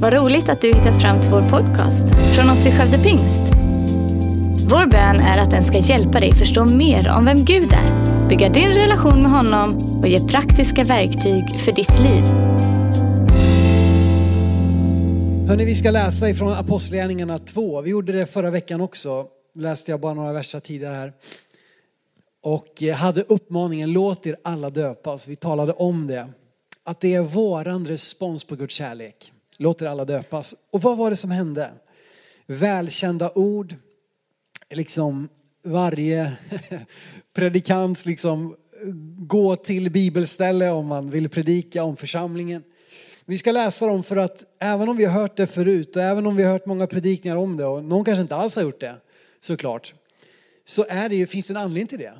Vad roligt att du hittat fram till vår podcast från oss i Skövde Pingst. Vår bön är att den ska hjälpa dig förstå mer om vem Gud är, bygga din relation med honom och ge praktiska verktyg för ditt liv. Hörrni, vi ska läsa ifrån Apostlagärningarna 2. Vi gjorde det förra veckan också. Läste jag bara några verser tidigare här. Och eh, hade uppmaningen låt er alla döpas. Vi talade om det. Att det är våran respons på Guds kärlek. Låter alla döpas. Och vad var det som hände? Välkända ord. Liksom varje predikant liksom gå till bibelställe om man vill predika om församlingen. Vi ska läsa dem för att även om vi har hört det förut och även om vi har hört många predikningar om det och någon kanske inte alls har gjort det såklart. Så är det ju, finns det en anledning till det.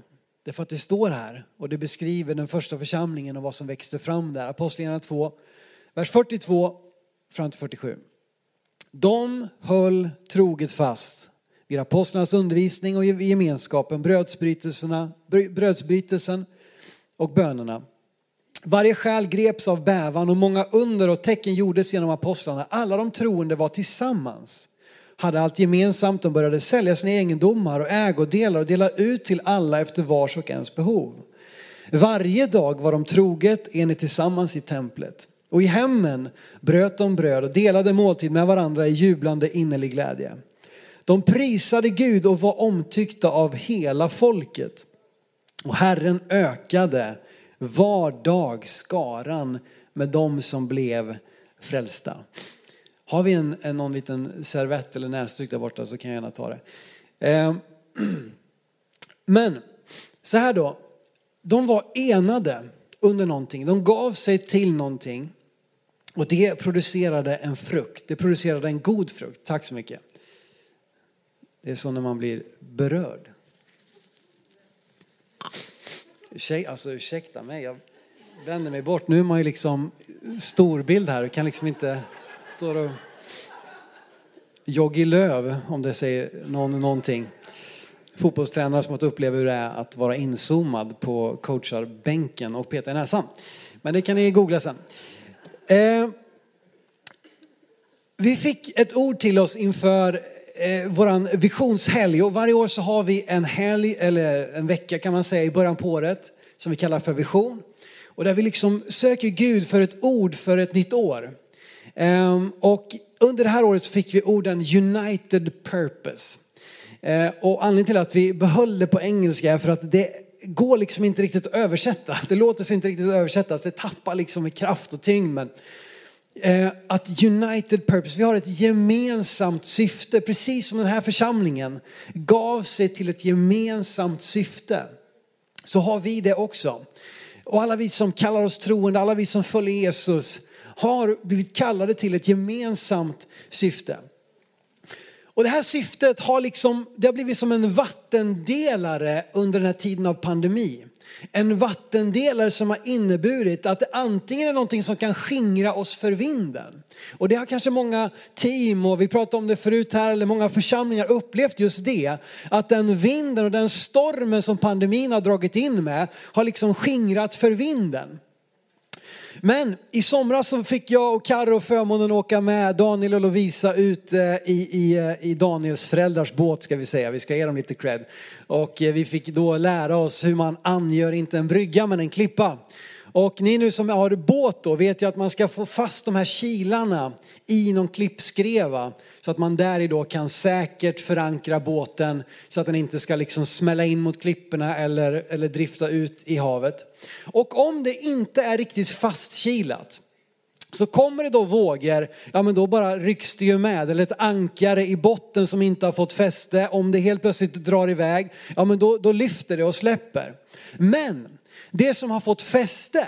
Därför att det står här och det beskriver den första församlingen och vad som växte fram där. Apostlagärningarna 2, vers 42 fram till 47. De höll troget fast vid apostlarnas undervisning och i gemenskapen, brödsbrytelserna, brödsbrytelsen och bönerna. Varje själ greps av bävan och många under och tecken gjordes genom apostlarna. Alla de troende var tillsammans, hade allt gemensamt. De började sälja sina egendomar och ägodelar och dela ut till alla efter vars och ens behov. Varje dag var de troget enigt tillsammans i templet. Och i hemmen bröt de bröd och delade måltid med varandra i jublande innerlig glädje. De prisade Gud och var omtyckta av hela folket. Och Herren ökade var dag skaran med dem som blev frälsta. Har vi en, en, någon liten servett eller näsduk där borta så kan jag gärna ta det. Eh, men så här då, de var enade under någonting. De gav sig till någonting och det producerade en frukt. Det producerade en god frukt. Tack så mycket. Det är så när man blir berörd. Alltså ursäkta mig, jag vänder mig bort. Nu är man ju liksom storbild här och kan liksom inte stå och... Joggi Löv, om det säger någon, någonting. Fotbollstränare som har uppleva hur det är att vara inzoomad på coacharbänken och peta i näsan. Men det kan ni googla sen. Eh, vi fick ett ord till oss inför eh, våran visionshelg och varje år så har vi en helg, eller en vecka kan man säga i början på året som vi kallar för vision. Och där vi liksom söker Gud för ett ord för ett nytt år. Eh, och under det här året så fick vi orden United Purpose. Eh, och anledningen till att vi behöll det på engelska är för att det går liksom inte riktigt att översätta. Det låter sig inte riktigt att översättas. Det tappar liksom i kraft och tyngd. Men Eh, att United Purpose, vi har ett gemensamt syfte, precis som den här församlingen gav sig till ett gemensamt syfte. Så har vi det också. Och alla vi som kallar oss troende, alla vi som följer Jesus har blivit kallade till ett gemensamt syfte. Och det här syftet har liksom, det har blivit som en vattendelare under den här tiden av pandemi en vattendelare som har inneburit att det antingen är någonting som kan skingra oss för vinden. Och det har kanske många team och vi pratade om det förut här, eller många församlingar upplevt just det. Att den vinden och den stormen som pandemin har dragit in med har liksom skingrat för vinden. Men i somras så fick jag och Carro förmånen att åka med Daniel och Lovisa ut eh, i, i, eh, i Daniels föräldrars båt ska vi säga. Vi ska ge dem lite cred. Och eh, vi fick då lära oss hur man angör inte en brygga men en klippa. Och ni nu som har båt då vet ju att man ska få fast de här kilarna i någon klippskreva. Så att man där då kan säkert förankra båten så att den inte ska liksom smälla in mot klipporna eller, eller drifta ut i havet. Och om det inte är riktigt fastkilat så kommer det då vågor, ja men då bara rycks det ju med. Eller ett ankare i botten som inte har fått fäste. Om det helt plötsligt drar iväg, ja men då, då lyfter det och släpper. Men det som har fått fäste,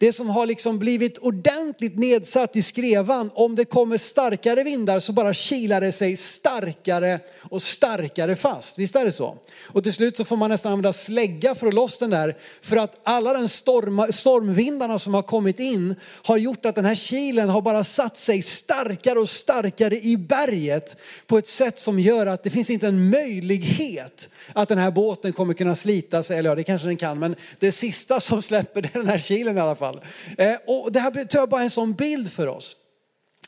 det som har liksom blivit ordentligt nedsatt i skrevan, om det kommer starkare vindar så bara kilar det sig starkare och starkare fast. Visst är det så? Och till slut så får man nästan använda slägga för att loss den där. För att alla den storm, stormvindarna som har kommit in har gjort att den här kilen har bara satt sig starkare och starkare i berget på ett sätt som gör att det finns inte en möjlighet att den här båten kommer kunna slita sig. Eller ja, det kanske den kan, men det sista som släpper det är den här kilen i alla fall fall. Eh, och det här tar bara en sån bild för oss.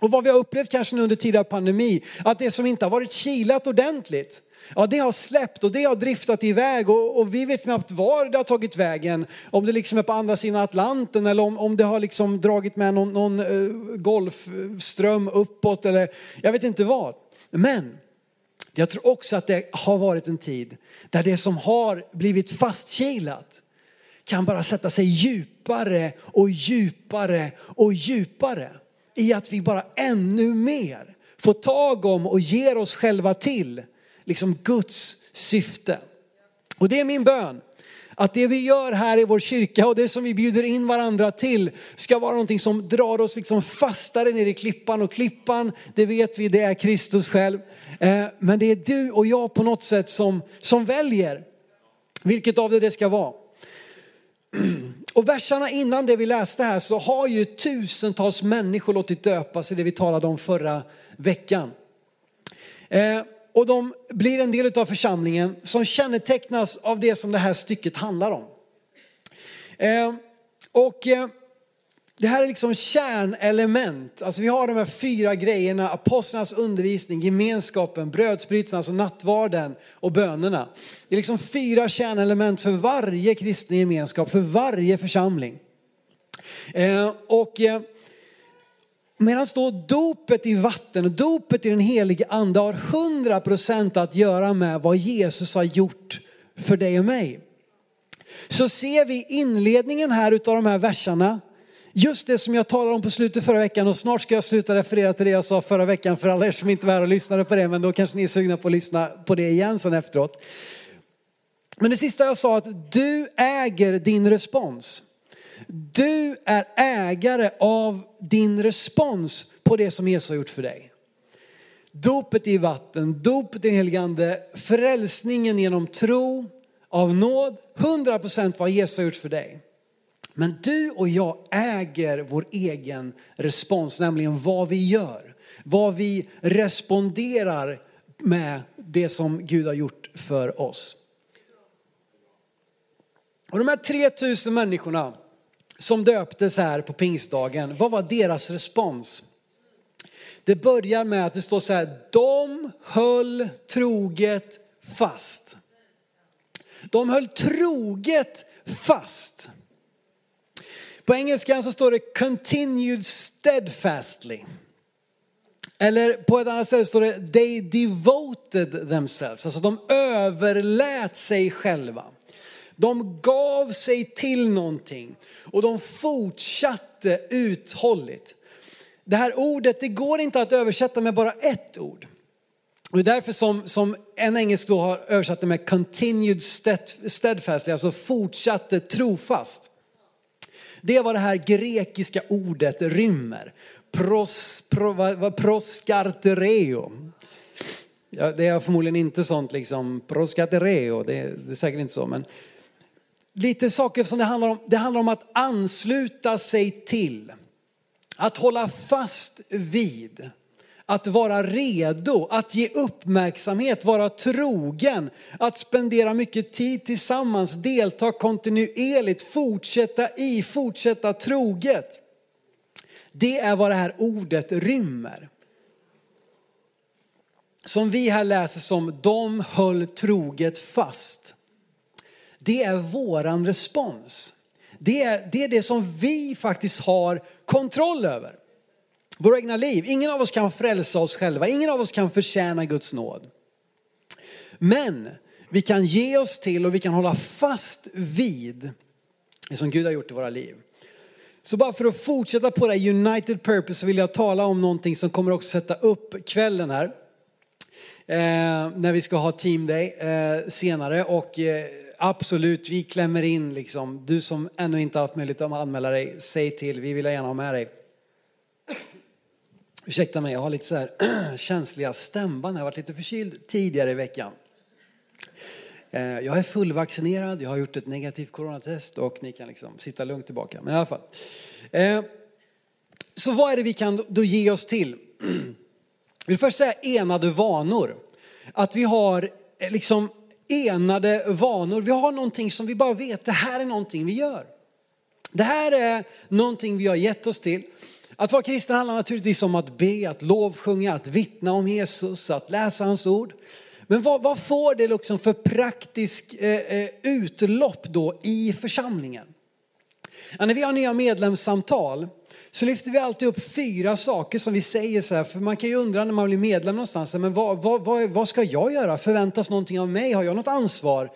Och vad vi har upplevt kanske nu under tidigare pandemi, att det som inte har varit kilat ordentligt, ja det har släppt och det har driftat iväg och, och, vi vet knappt var det har tagit vägen. Om det liksom är på andra sidan Atlanten eller om, om det har liksom dragit med någon, någon uh, golfström uppåt eller jag vet inte vad. Men jag tror också att det har varit en tid där det som har blivit fastkilat kan bara sätta sig djupt djupare och djupare och djupare i att vi bara ännu mer får tag om och ger oss själva till liksom Guds syfte. Och det är min bön. Att det vi gör här i vår kyrka och det som vi bjuder in varandra till ska vara någonting som drar oss liksom fastare ner i klippan. Och klippan, det vet vi, det är Kristus själv. Eh, men det är du och jag på något sätt som, som väljer vilket av det det ska vara. Och verserna innan det vi läste här så har ju tusentals människor låtit döpas i det vi talade om förra veckan. Eh, och de blir en del av församlingen som kännetecknas av det som det här stycket handlar om. Eh, och eh, det här är liksom kärnelement. Alltså vi har de här fyra grejerna, apostlarnas undervisning, gemenskapen, brödsbrytelsen, alltså nattvarden och bönerna. Det är liksom fyra kärnelement för varje kristen gemenskap, för varje församling. Eh, och eh, medan då dopet i vatten och dopet i den helige ande har 100% att göra med vad Jesus har gjort för dig och mig. Så ser vi inledningen här utav de här verserna Just det som jag talade om på slutet förra veckan och snart ska jag sluta referera till det jag sa förra veckan för alla er som inte var här och lyssnade på det men då kanske ni är sugna på att lyssna på det igen sen efteråt. Men det sista jag sa att du äger din respons. Du är ägare av din respons på det som Jesus har gjort för dig. Dopet i vatten, dopet i den helige ande, frälsningen genom tro, av nåd, 100% vad Jesus har gjort för dig. Men du och jag äger vår egen respons, nämligen vad vi gör. Vad vi responderar med det som Gud har gjort för oss. Och de här 3000 människorna som döptes här på pingstdagen, vad var deras respons? Det börjar med att det står så här, de höll troget fast. De höll troget fast. På engelskan så står det continued steadfastly. Eller på ett annat ställe står det they devoted themselves. Alltså de överlät sig själva. De gav sig till någonting och de fortsatte uthålligt. Det här ordet, det går inte att översätta med bara ett ord. Och det är därför som, som en engelsk då har översatt det med continued steadfastly, alltså fortsatte trofast. Det är vad det här grekiska ordet rymmer. Pros, pro, proskartereo. Ja, det är förmodligen inte sånt liksom, proskartereo, det, det är säkert inte så. Men lite saker som det handlar om, det handlar om att ansluta sig till. Att hålla fast vid att vara redo, att ge uppmärksamhet, vara trogen, att spendera mycket tid tillsammans, delta kontinuerligt, fortsätta i, fortsätta troget. Det är vad det här ordet rymmer. Som vi här läser som de höll troget fast. Det är våran respons. Det är, det är det som vi faktiskt har kontroll över våra egna liv. Ingen av oss kan frälsa oss själva, ingen av oss kan förtjäna Guds nåd. Men vi kan ge oss till och vi kan hålla fast vid det som Gud har gjort i våra liv. Så bara för att fortsätta på det här United Purpose så vill jag tala om någonting som kommer också sätta upp kvällen här. Eh, när vi ska ha Team Day eh, senare och eh, absolut, vi klämmer in liksom. Du som ännu inte haft möjlighet att anmäla dig, säg till, vi vill gärna ha med dig. Ursäkta mig, jag har lite så här känsliga stämband. Jag har varit lite förkyld tidigare i veckan. Eh, jag är fullvaccinerad, jag har gjort ett negativt coronatest och ni kan liksom sitta lugnt tillbaka. Men i alla fall. Eh, så vad är det vi kan då ge oss till? Jag vill först säga enade vanor. Att vi har eh, liksom enade vanor. Vi har någonting som vi bara vet, det här är någonting vi gör. Det här är någonting vi har gett oss till. Att vara kristen handlar naturligtvis om att be, att lovsjunga, att vittna om Jesus, att läsa hans ord. Men vad, vad får det liksom för praktisk eh, eh, utlopp då i församlingen? Ja, när vi har nya medlemssamtal så lyfter vi alltid upp fyra saker som vi säger så här, för man kan ju undra när man blir medlem någonstans, men vad, vad, vad, vad ska jag göra? Förväntas någonting av mig? Har jag något ansvar?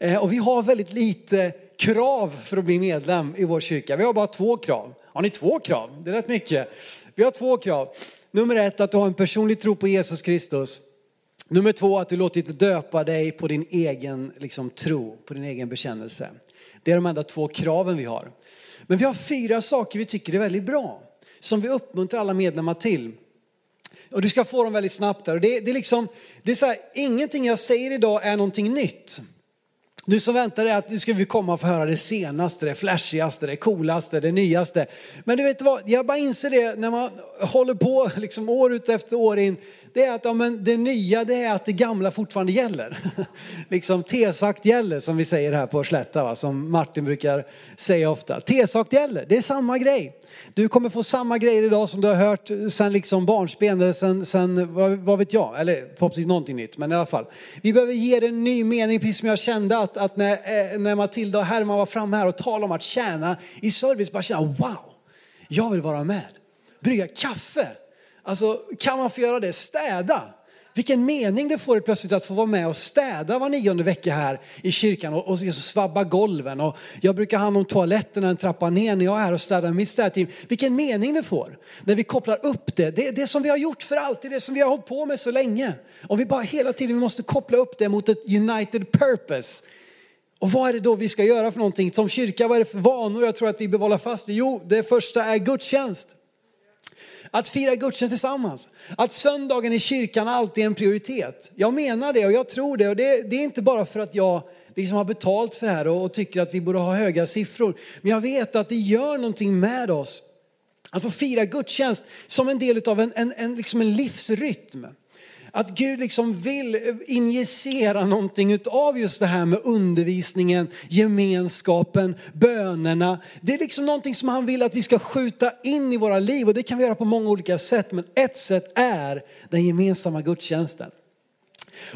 Eh, och vi har väldigt lite krav för att bli medlem i vår kyrka. Vi har bara två krav. Har ni två krav? Det är rätt mycket. Vi har två krav. Nummer ett, att du har en personlig tro på Jesus Kristus. Nummer två, att du låtit döpa dig på din egen liksom, tro, på din egen bekännelse. Det är de enda två kraven vi har. Men vi har fyra saker vi tycker är väldigt bra, som vi uppmuntrar alla medlemmar till. Och du ska få dem väldigt snabbt där. Och det, det är liksom, det är så här, ingenting jag säger idag är någonting nytt. Du som väntar dig att nu ska vi komma och få höra det senaste, det flashigaste, det coolaste, det nyaste. Men du vet vad, jag bara inser det när man håller på liksom år ut efter år in. Det är att ja, men det nya det är att det gamla fortfarande gäller. liksom tesakt gäller som vi säger här på Slätta, va? som Martin brukar säga ofta. Tesakt gäller, det är samma grej. Du kommer få samma grejer idag som du har hört sen liksom barnsben, eller sen, sen vad, vad, vet jag, eller förhoppningsvis någonting nytt, men i alla fall. Vi behöver ge det en ny mening, precis som jag kände att, att när, eh, när Matilda och Herman var framme här och talade om att tjäna i service, bara känna wow, jag vill vara med. Brygga kaffe, alltså kan man få göra det? Städa, vilken mening det får plötsligt att få vara med och städa var nionde vecka här i kyrkan och, och svabba golven. Och jag brukar ha hand om toaletterna en trappa ner när jag är här och städar mitt städteam. Vilken mening det får när vi kopplar upp det. Det det som vi har gjort för alltid, det som vi har hållit på med så länge. Och vi bara hela tiden måste koppla upp det mot ett united purpose. Och vad är det då vi ska göra för någonting? Som kyrka, vad är det för vanor jag tror att vi behöver hålla fast vid? Jo, det första är gudstjänst. Att fira gudstjänst tillsammans. Att söndagen i kyrkan alltid är en prioritet. Jag menar det och jag tror det. Och det, det är inte bara för att jag liksom har betalt för det här och, och tycker att vi borde ha höga siffror. Men jag vet att det gör någonting med oss. Att få fira gudstjänst som en del av en, en, en, liksom en livsrytm. Att Gud liksom vill injicera någonting av just det här med undervisningen, gemenskapen, bönerna. Det är liksom någonting som han vill att vi ska skjuta in i våra liv och det kan vi göra på många olika sätt. Men ett sätt är den gemensamma gudstjänsten.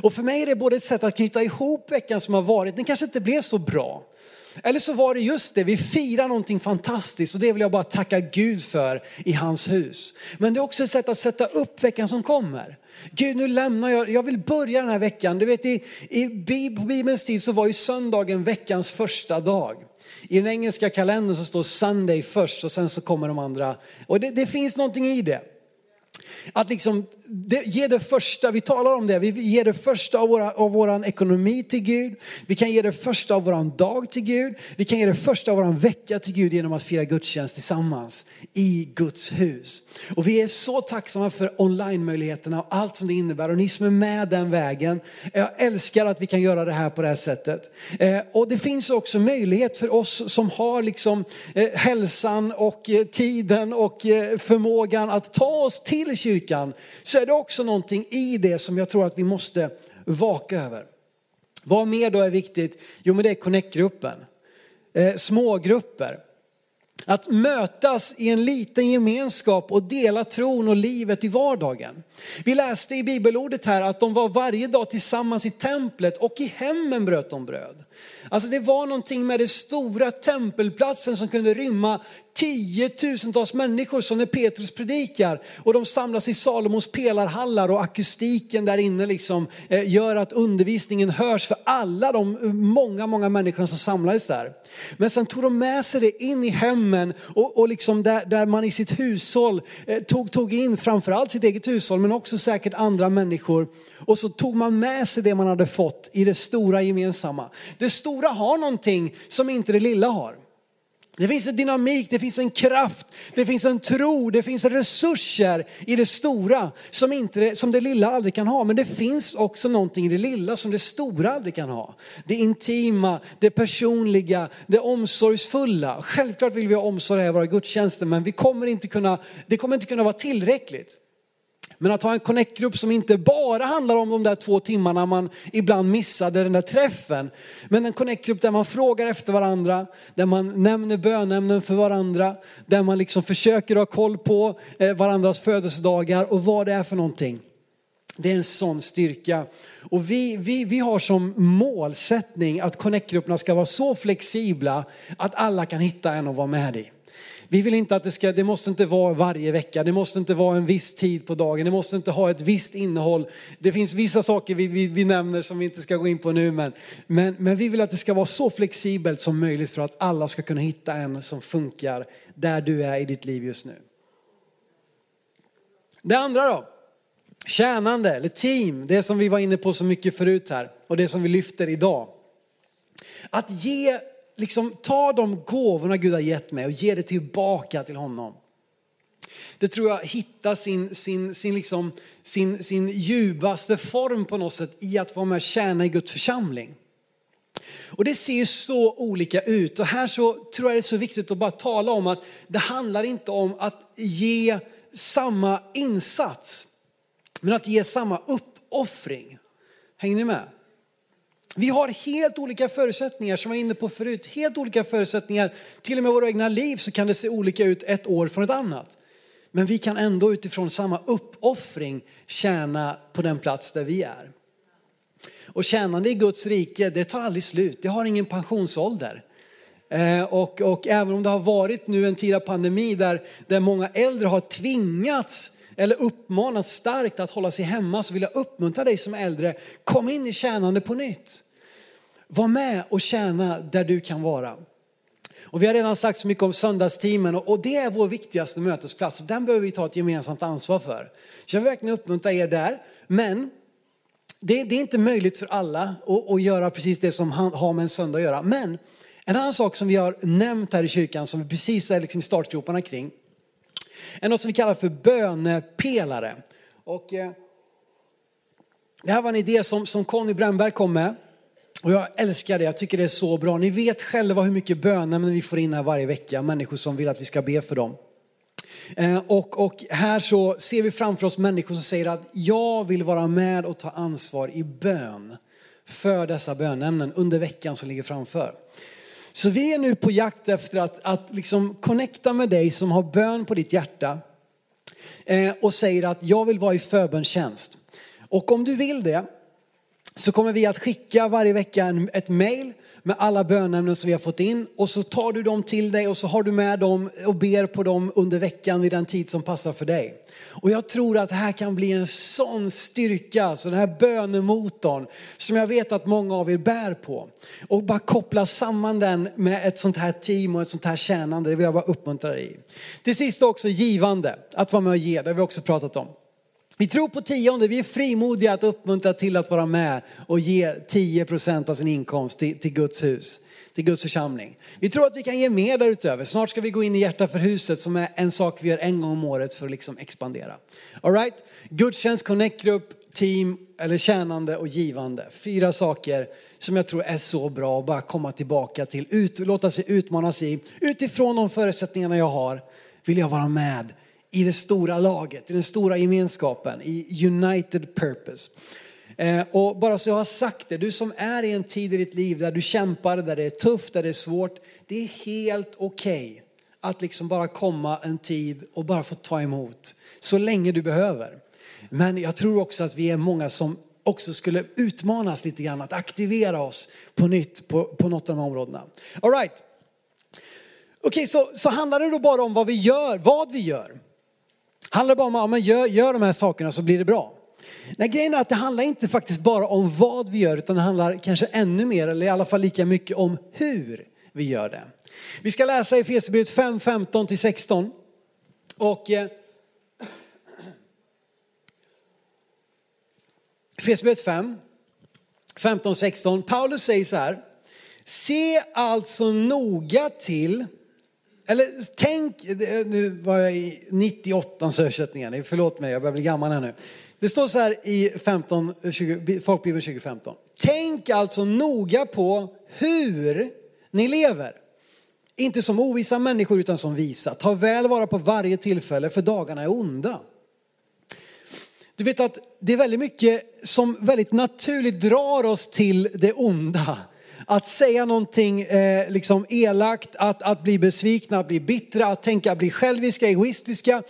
Och för mig är det både ett sätt att knyta ihop veckan som har varit, den kanske inte blev så bra. Eller så var det just det, vi firar någonting fantastiskt och det vill jag bara tacka Gud för i hans hus. Men det är också ett sätt att sätta upp veckan som kommer. Gud nu lämnar jag, jag vill börja den här veckan. Du vet i, i Bibelns tid så var ju söndagen veckans första dag. I den engelska kalendern så står Sunday först och sen så kommer de andra. Och det, det finns någonting i det. Att liksom det, ge det första, vi talar om det, vi ger det första av, våra, av våran ekonomi till Gud. Vi kan ge det första av våran dag till Gud. Vi kan ge det första av våran vecka till Gud genom att fira gudstjänst tillsammans i Guds hus. Och vi är så tacksamma för online-möjligheterna och allt som det innebär. Och ni som är med den vägen, jag älskar att vi kan göra det här på det här sättet. Eh, och det finns också möjlighet för oss som har liksom eh, hälsan och eh, tiden och eh, förmågan att ta oss till kyrkan så är det också någonting i det som jag tror att vi måste vaka över. Vad mer då är viktigt? Jo men det är connect-gruppen. Eh, smågrupper. Att mötas i en liten gemenskap och dela tron och livet i vardagen. Vi läste i bibelordet här att de var varje dag tillsammans i templet och i hemmen bröt de bröd. Alltså det var någonting med den stora tempelplatsen som kunde rymma tiotusentals människor som när Petrus predikar och de samlas i Salomos pelarhallar och akustiken där inne liksom eh, gör att undervisningen hörs för alla de eh, många, många människorna som samlades där. Men sen tog de med sig det in i hemmen och, och liksom där, där man i sitt hushåll eh, tog, tog in framförallt sitt eget hushåll men också säkert andra människor. Och så tog man med sig det man hade fått i det stora gemensamma. Det stora har någonting som inte det lilla har. Det finns en dynamik, det finns en kraft, det finns en tro, det finns resurser i det stora som, inte, som det lilla aldrig kan ha. Men det finns också någonting i det lilla som det stora aldrig kan ha. Det intima, det personliga, det omsorgsfulla. Självklart vill vi ha omsorg i våra gudstjänster men vi kommer inte kunna, det kommer inte kunna vara tillräckligt. Men att ha en connect-grupp som inte bara handlar om de där två timmarna man ibland missade den där träffen. Men en connect-grupp där man frågar efter varandra, där man nämner bönämnen för varandra, där man liksom försöker ha koll på eh, varandras födelsedagar och vad det är för någonting. Det är en sån styrka. Och vi, vi, vi har som målsättning att connect-grupperna ska vara så flexibla att alla kan hitta en att vara med i. Vi vill inte att det ska, det måste inte vara varje vecka, det måste inte vara en viss tid på dagen, det måste inte ha ett visst innehåll. Det finns vissa saker vi, vi, vi nämner som vi inte ska gå in på nu, men, men, men vi vill att det ska vara så flexibelt som möjligt för att alla ska kunna hitta en som funkar där du är i ditt liv just nu. Det andra då, tjänande eller team, det som vi var inne på så mycket förut här och det som vi lyfter idag. Att ge liksom ta de gåvorna Gud har gett mig och ge det tillbaka till honom. Det tror jag hittar sin, sin, sin, liksom, sin, sin djupaste form på något sätt i att vara med och tjäna i Guds församling. Och det ser så olika ut och här så tror jag det är så viktigt att bara tala om att det handlar inte om att ge samma insats, men att ge samma uppoffring. Hänger ni med? Vi har helt olika förutsättningar som jag var inne på förut. Helt olika förutsättningar. Till och med våra egna liv så kan det se olika ut ett år från ett annat. Men vi kan ändå utifrån samma uppoffring tjäna på den plats där vi är. Och tjänande i Guds rike, det tar aldrig slut. Det har ingen pensionsålder. Eh, och, och även om det har varit nu en tid av pandemi där, där många äldre har tvingats eller uppmanats starkt att hålla sig hemma så vill jag uppmuntra dig som äldre, kom in i tjänande på nytt. Var med och tjäna där du kan vara. Och vi har redan sagt så mycket om söndagsteamen och det är vår viktigaste mötesplats. Den behöver vi ta ett gemensamt ansvar för. Så jag vill verkligen uppmuntra er där. Men det, det är inte möjligt för alla att, att, göra precis det som har med en söndag att göra. Men en annan sak som vi har nämnt här i kyrkan som vi precis är liksom i startgroparna kring är något som vi kallar för bönepelare. Och, eh, det här var en idé som, som Conny Brännberg kom med. Och jag älskar det, jag tycker det är så bra. Ni vet själva hur mycket bönämnen vi får in här varje vecka, människor som vill att vi ska be för dem. Eh, och, och, här så ser vi framför oss människor som säger att jag vill vara med och ta ansvar i bön för dessa bönämnen under veckan som ligger framför. Så vi är nu på jakt efter att, att liksom connecta med dig som har bön på ditt hjärta eh, och säger att jag vill vara i förbönstjänst. Och om du vill det så kommer vi att skicka varje vecka ett mail med alla bönämnen som vi har fått in och så tar du dem till dig och så har du med dem och ber på dem under veckan vid den tid som passar för dig. Och jag tror att det här kan bli en sån styrka, så den här bönemotorn som jag vet att många av er bär på. Och bara koppla samman den med ett sånt här team och ett sånt här tjänande, det vill jag bara uppmuntra dig i. Till sist också givande, att vara med och ge, det har vi också pratat om. Vi tror på tionde, vi är frimodiga att uppmuntra till att vara med och ge 10% av sin inkomst till, till Guds hus, till Guds församling. Vi tror att vi kan ge mer därutöver. Snart ska vi gå in i Hjärta för huset som är en sak vi gör en gång om året för att liksom expandera. All right? Gudstjänst, connect-grupp, team eller tjänande och givande. Fyra saker som jag tror är så bra att bara komma tillbaka till, ut, låta sig utmanas i. Utifrån de förutsättningarna jag har vill jag vara med i det stora laget, i den stora gemenskapen, i united purpose. Eh, och bara så jag har sagt det, du som är i en tid i ditt liv där du kämpar, där det är tufft, där det är svårt. Det är helt okej okay att liksom bara komma en tid och bara få ta emot så länge du behöver. Men jag tror också att vi är många som också skulle utmanas lite grann att aktivera oss på nytt på, på något av de här områdena. All right. Okej, okay, så, så handlar det då bara om vad vi gör, vad vi gör. Handlar det bara om att ja, gör, gör de här sakerna så blir det bra. Nej, grejen är att det handlar inte faktiskt bara om vad vi gör utan det handlar kanske ännu mer eller i alla fall lika mycket om hur vi gör det. Vi ska läsa i Efesierbrevet 5, 15 till 16. Och eh, 5, 15, 16. Paulus säger så här. Se alltså noga till eller tänk, nu var jag i 98 översättningar, förlåt mig jag börjar bli gammal här nu. Det står så här i 15, 20, Folkbibeln 2015. Tänk alltså noga på hur ni lever. Inte som ovisa människor utan som visa. Ta väl vara på varje tillfälle för dagarna är onda. Du vet att det är väldigt mycket som väldigt naturligt drar oss till det onda. Att säga någonting eh, liksom elakt, att, att bli besvikna, att bli bittra, att tänka, att bli själviska, egoistiska.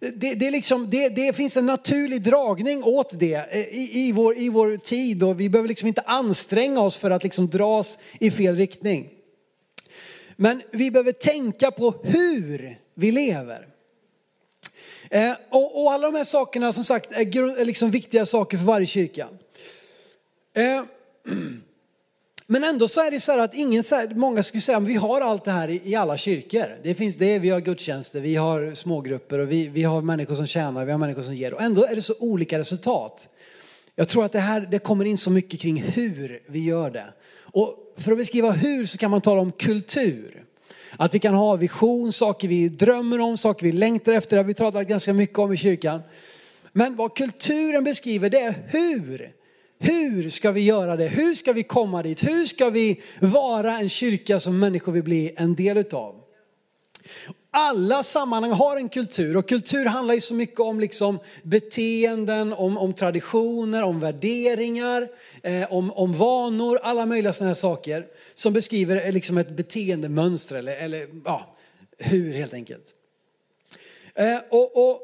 Det, det, liksom, det, det, finns en naturlig dragning åt det eh, i, i, vår, i vår tid och vi behöver liksom inte anstränga oss för att liksom dras i fel riktning. Men vi behöver tänka på hur vi lever. Eh, och, och, alla de här sakerna som sagt är, är liksom viktiga saker för varje kyrka. Eh, men ändå så är det så här att ingen, många skulle säga att vi har allt det här i, i, alla kyrkor. Det finns det, vi har gudstjänster, vi har smågrupper och vi, vi har människor som tjänar, vi har människor som ger. Och ändå är det så olika resultat. Jag tror att det här det kommer in så mycket kring hur vi gör det. Och för att beskriva hur så kan man tala om kultur. Att vi kan ha vision, saker vi drömmer om, saker vi längtar efter. Det har vi talat ganska mycket om i kyrkan. Men vad kulturen beskriver det är hur. Hur ska vi göra det? Hur ska vi komma dit? Hur ska vi vara en kyrka som människor vill bli en del utav? Alla sammanhang har en kultur och kultur handlar ju så mycket om liksom beteenden, om, om traditioner, om värderingar, eh, om, om vanor, alla möjliga sådana här saker som beskriver eh, liksom ett beteendemönster eller, eller ja, hur helt enkelt. Eh, och, och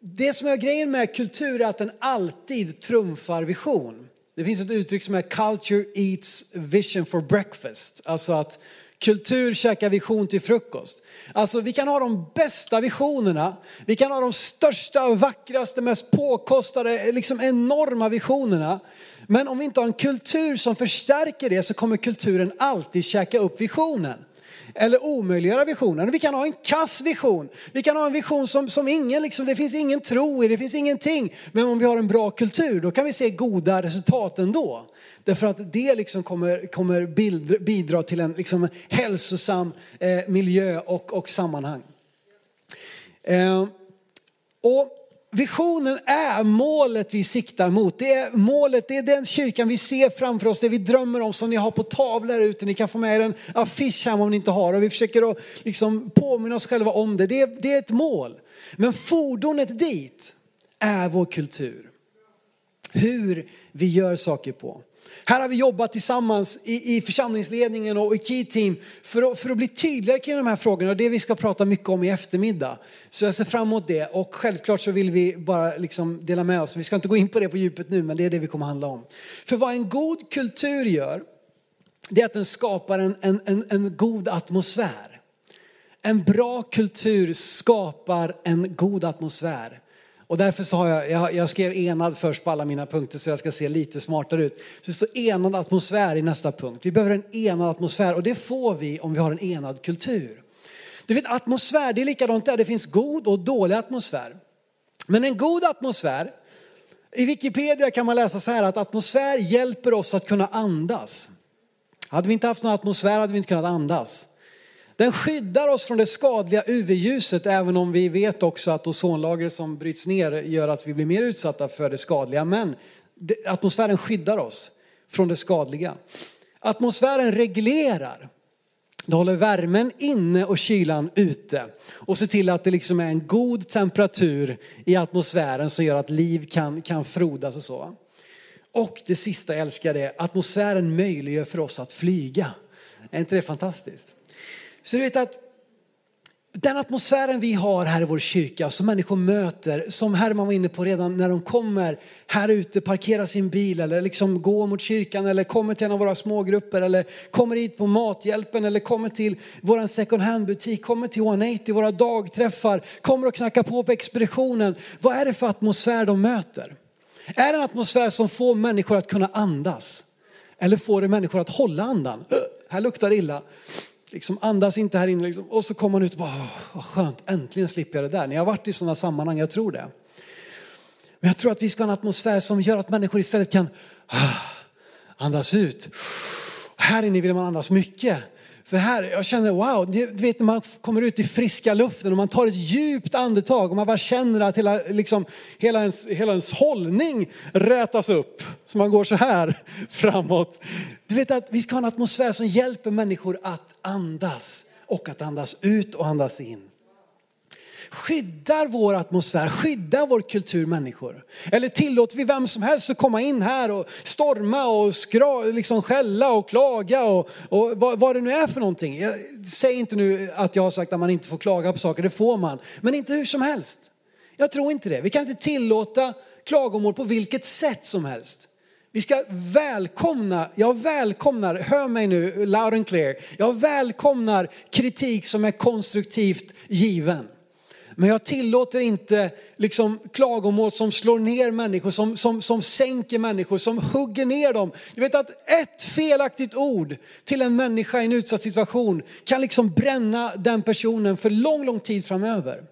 det som är grejen med kultur är att den alltid trumfar vision. Det finns ett uttryck som är culture eats vision for breakfast. Alltså att kultur käkar vision till frukost. Alltså vi kan ha de bästa visionerna, vi kan ha de största, vackraste, mest påkostade, liksom enorma visionerna. Men om vi inte har en kultur som förstärker det så kommer kulturen alltid käka upp visionen eller omöjliggöra visionen. Vi kan ha en kass vision. Vi kan ha en vision som, som ingen, liksom, det finns ingen tro i, det finns ingenting. Men om vi har en bra kultur, då kan vi se goda resultat ändå. Därför att det liksom kommer, kommer bidra till en liksom, hälsosam eh, miljö och, och sammanhang. Eh, och Visionen är målet vi siktar mot. Det är målet, det är den kyrkan vi ser framför oss, det vi drömmer om som ni har på tavlor ute. Ni kan få med er en affisch hem om ni inte har och vi försöker att liksom påminna oss själva om det. det. är, det är ett mål. Men fordonet dit är vår kultur. Hur vi gör saker på. Här har vi jobbat tillsammans i, i församlingsledningen och i Key Team för att, för att bli tydligare kring de här frågorna och det vi ska prata mycket om i eftermiddag. Så jag ser fram emot det och självklart så vill vi bara liksom dela med oss. Vi ska inte gå in på det på djupet nu men det är det vi kommer handla om. För vad en god kultur gör, det är att den skapar en, en, en, en god atmosfär. En bra kultur skapar en god atmosfär. Och därför så har jag, jag, jag, skrev enad först på alla mina punkter så jag ska se lite smartare ut. Så det står enad atmosfär i nästa punkt. Vi behöver en enad atmosfär och det får vi om vi har en enad kultur. Du vet atmosfär, det är likadant där. Det finns god och dålig atmosfär. Men en god atmosfär, i Wikipedia kan man läsa så här att atmosfär hjälper oss att kunna andas. Hade vi inte haft någon atmosfär hade vi inte kunnat andas. Den skyddar oss från det skadliga UV-ljuset även om vi vet också att ozonlagret som bryts ner gör att vi blir mer utsatta för det skadliga. Men atmosfären skyddar oss från det skadliga. Atmosfären reglerar. Det håller värmen inne och kylan ute. Och ser till att det liksom är en god temperatur i atmosfären som gör att liv kan, kan frodas och så. Och det sista jag älskar är atmosfären möjliggör för oss att flyga. Är inte det fantastiskt? Så du vet att den atmosfären vi har här i vår kyrka som människor möter, som Herman var inne på redan när de kommer här ute, parkerar sin bil eller liksom går mot kyrkan eller kommer till en av våra smågrupper eller kommer hit på Mathjälpen eller kommer till vår second hand butik, kommer till 180, våra dagträffar, kommer och knackar på på expeditionen. Vad är det för atmosfär de möter? Är det en atmosfär som får människor att kunna andas? Eller får det människor att hålla andan? Här luktar det illa liksom andas inte här inne. Liksom. Och så kommer man ut och bara, vad skönt, äntligen slipper jag det där. Ni har varit i sådana sammanhang, jag tror det. Men jag tror att vi ska ha en atmosfär som gör att människor istället kan ah, andas ut. Här inne vill man andas mycket. För här, jag känner wow, du vet när man kommer ut i friska luften och man tar ett djupt andetag och man bara känner att hela, liksom, hela, ens, hela ens hållning rätas upp. Så man går så här framåt. Du vet att vi ska ha en atmosfär som hjälper människor att andas och att andas ut och andas in skyddar vår atmosfär, skyddar vår kultur människor? Eller tillåter vi vem som helst att komma in här och storma och skra, liksom skälla och klaga och, och vad, vad det nu är för någonting. Jag säg inte nu att jag har sagt att man inte får klaga på saker, det får man. Men inte hur som helst. Jag tror inte det. Vi kan inte tillåta klagomål på vilket sätt som helst. Vi ska välkomna, jag välkomnar, hör mig nu loud and clear, jag välkomnar kritik som är konstruktivt given. Men jag tillåter inte liksom klagomål som slår ner människor, som, som, som sänker människor, som hugger ner dem. Du vet att ett felaktigt ord till en människa i en utsatt situation kan liksom bränna den personen för lång, lång tid framöver.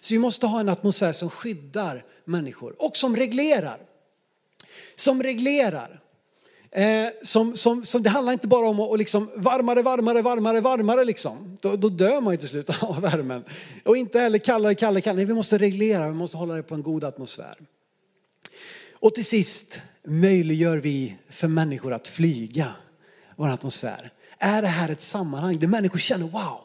Så vi måste ha en atmosfär som skyddar människor och som reglerar som reglerar. Eh, som, som, som, det handlar inte bara om att liksom varmare, varmare, varmare, varmare liksom. Då, då dör man ju till slut av värmen. Och inte heller kallare, kallare, kallare. Nej, vi måste reglera, vi måste hålla det på en god atmosfär. Och till sist möjliggör vi för människor att flyga vår atmosfär. Är det här ett sammanhang där människor känner wow,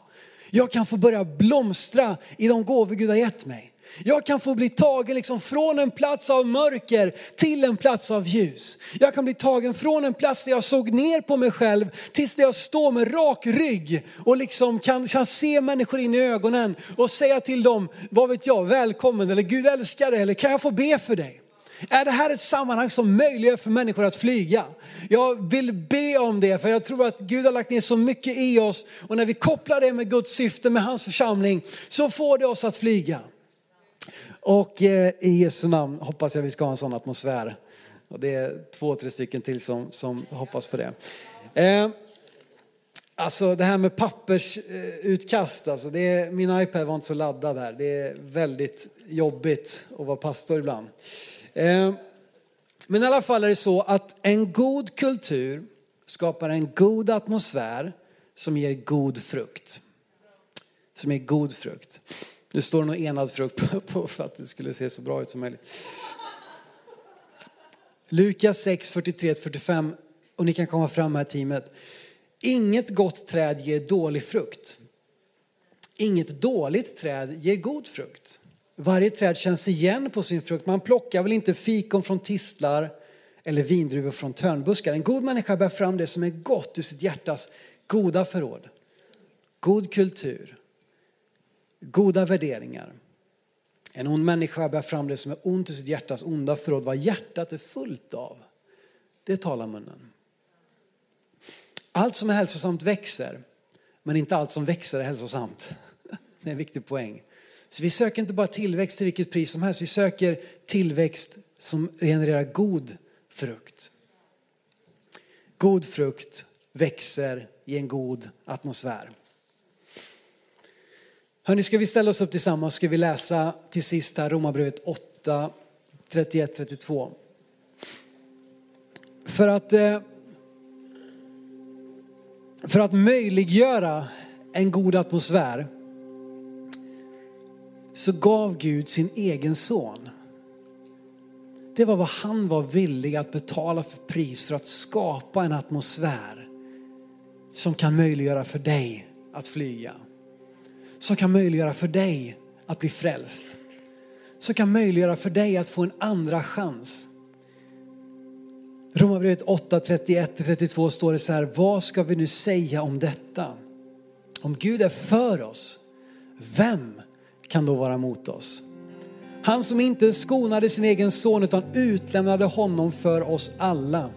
jag kan få börja blomstra i de gåvor Gud har gett mig. Jag kan få bli tagen liksom från en plats av mörker till en plats av ljus. Jag kan bli tagen från en plats där jag såg ner på mig själv tills jag står med rak rygg och liksom kan, kan se människor in i ögonen och säga till dem, vad vet jag, välkommen eller Gud älskar dig eller kan jag få be för dig? Är det här ett sammanhang som möjliggör för människor att flyga? Jag vill be om det för jag tror att Gud har lagt ner så mycket i oss och när vi kopplar det med Guds syfte med hans församling så får det oss att flyga. Och eh, i Jesu namn hoppas jag vi ska ha en sån atmosfär. Och det är två, tre stycken till som, som hoppas på det. Eh, alltså det här med pappersutkast, alltså det är, min iPad var inte så laddad här. Det är väldigt jobbigt att vara pastor ibland. Eh, men i alla fall är det så att en god kultur skapar en god atmosfär som ger god frukt. Som ger god frukt. Nu står det enad frukt på för att det skulle se så bra ut som möjligt. Lukas 6, 43-45 och ni kan komma fram här teamet. Inget gott träd ger dålig frukt. Inget dåligt träd ger god frukt. Varje träd känns igen på sin frukt. Man plockar väl inte fikon från tistlar eller vindruvor från törnbuskar. En god människa bär fram det som är gott ur sitt hjärtas goda förråd. God kultur, goda värderingar. En ond människa bär fram det som är ont i sitt hjärtas onda förråd. Vad hjärtat är fullt av, det talar munnen. Allt som är hälsosamt växer, men inte allt som växer är hälsosamt. Det är en viktig poäng. Så vi söker inte bara tillväxt till vilket pris som helst, vi söker tillväxt som genererar god frukt. God frukt växer i en god atmosfär. Hörni, ska vi ställa oss upp tillsammans ska vi läsa till sist här Romarbrevet 8, 31-32. För att, eh, för att möjliggöra en god atmosfär så gav Gud sin egen son. Det var vad han var villig att betala för pris för att skapa en atmosfär som kan möjliggöra för dig att flyga som kan möjliggöra för dig att bli frälst. Som kan möjliggöra för dig att få en andra chans. Romarbrevet 8, 31-32 står det så här, vad ska vi nu säga om detta? Om Gud är för oss, vem kan då vara mot oss? Han som inte skonade sin egen son utan utlämnade honom för oss alla.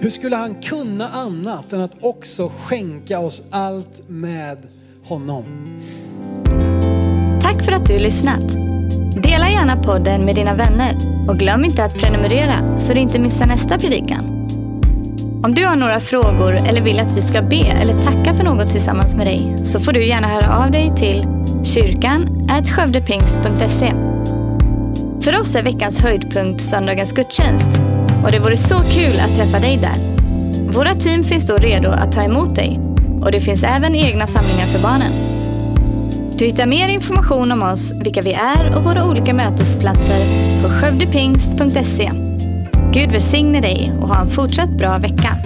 Hur skulle han kunna annat än att också skänka oss allt med honom. Tack för att du lyssnat. Dela gärna podden med dina vänner och glöm inte att prenumerera så du inte missar nästa predikan. Om du har några frågor eller vill att vi ska be eller tacka för något tillsammans med dig så får du gärna höra av dig till kyrkan skövdepingst.se. För oss är veckans höjdpunkt söndagens gudstjänst och det vore så kul att träffa dig där. Våra team finns då redo att ta emot dig och det finns även egna samlingar för barnen. Du hittar mer information om oss, vilka vi är och våra olika mötesplatser på skövdepingst.se. Gud välsigne dig och ha en fortsatt bra vecka.